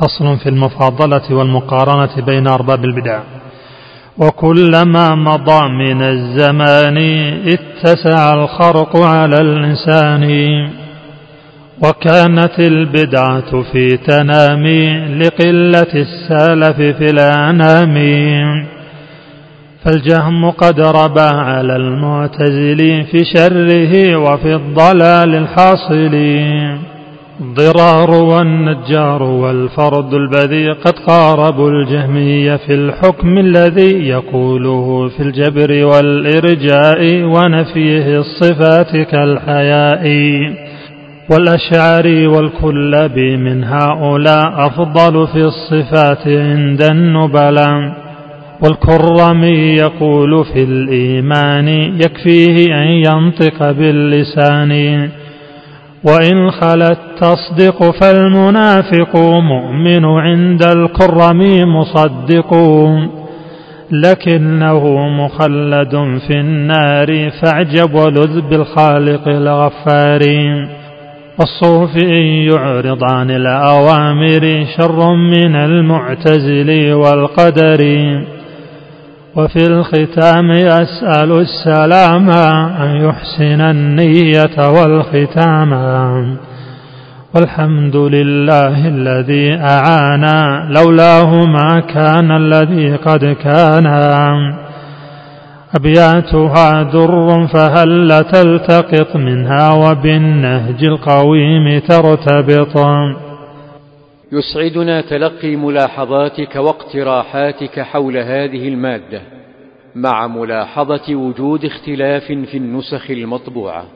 فصل في المفاضلة والمقارنة بين أرباب البدع. وكلما مضى من الزمان اتسع الخرق على الإنسان. وكانت البدعة في تنامي لقلة السلف في الأنام. فالجهم قد ربى على المعتزلين في شره وفي الضلال الحاصل. الضرار والنجار والفرد البذيء قد قاربوا الجهمية في الحكم الذي يقوله في الجبر والإرجاء ونفيه الصفات كالحياء. والأشعري والكلب من هؤلاء أفضل في الصفات عند النبلاء. والكرمي يقول في الإيمان يكفيه أن ينطق باللسان. وإن خلت تصدق فالمنافق مؤمن عند الكرم مصدق لكنه مخلد في النار فاعجب ولذ بالخالق الغفار والصوفي يعرض عن الأوامر شر من المعتزل والقدر وفي الختام أسأل السلام أن يحسن النية والختام. والحمد لله الذي أعانا لولاه ما كان الذي قد كان. أبياتها در فهل تلتقط منها وبالنهج القويم ترتبط. يسعدنا تلقي ملاحظاتك واقتراحاتك حول هذه المادة مع ملاحظة وجود اختلاف في النسخ المطبوعة.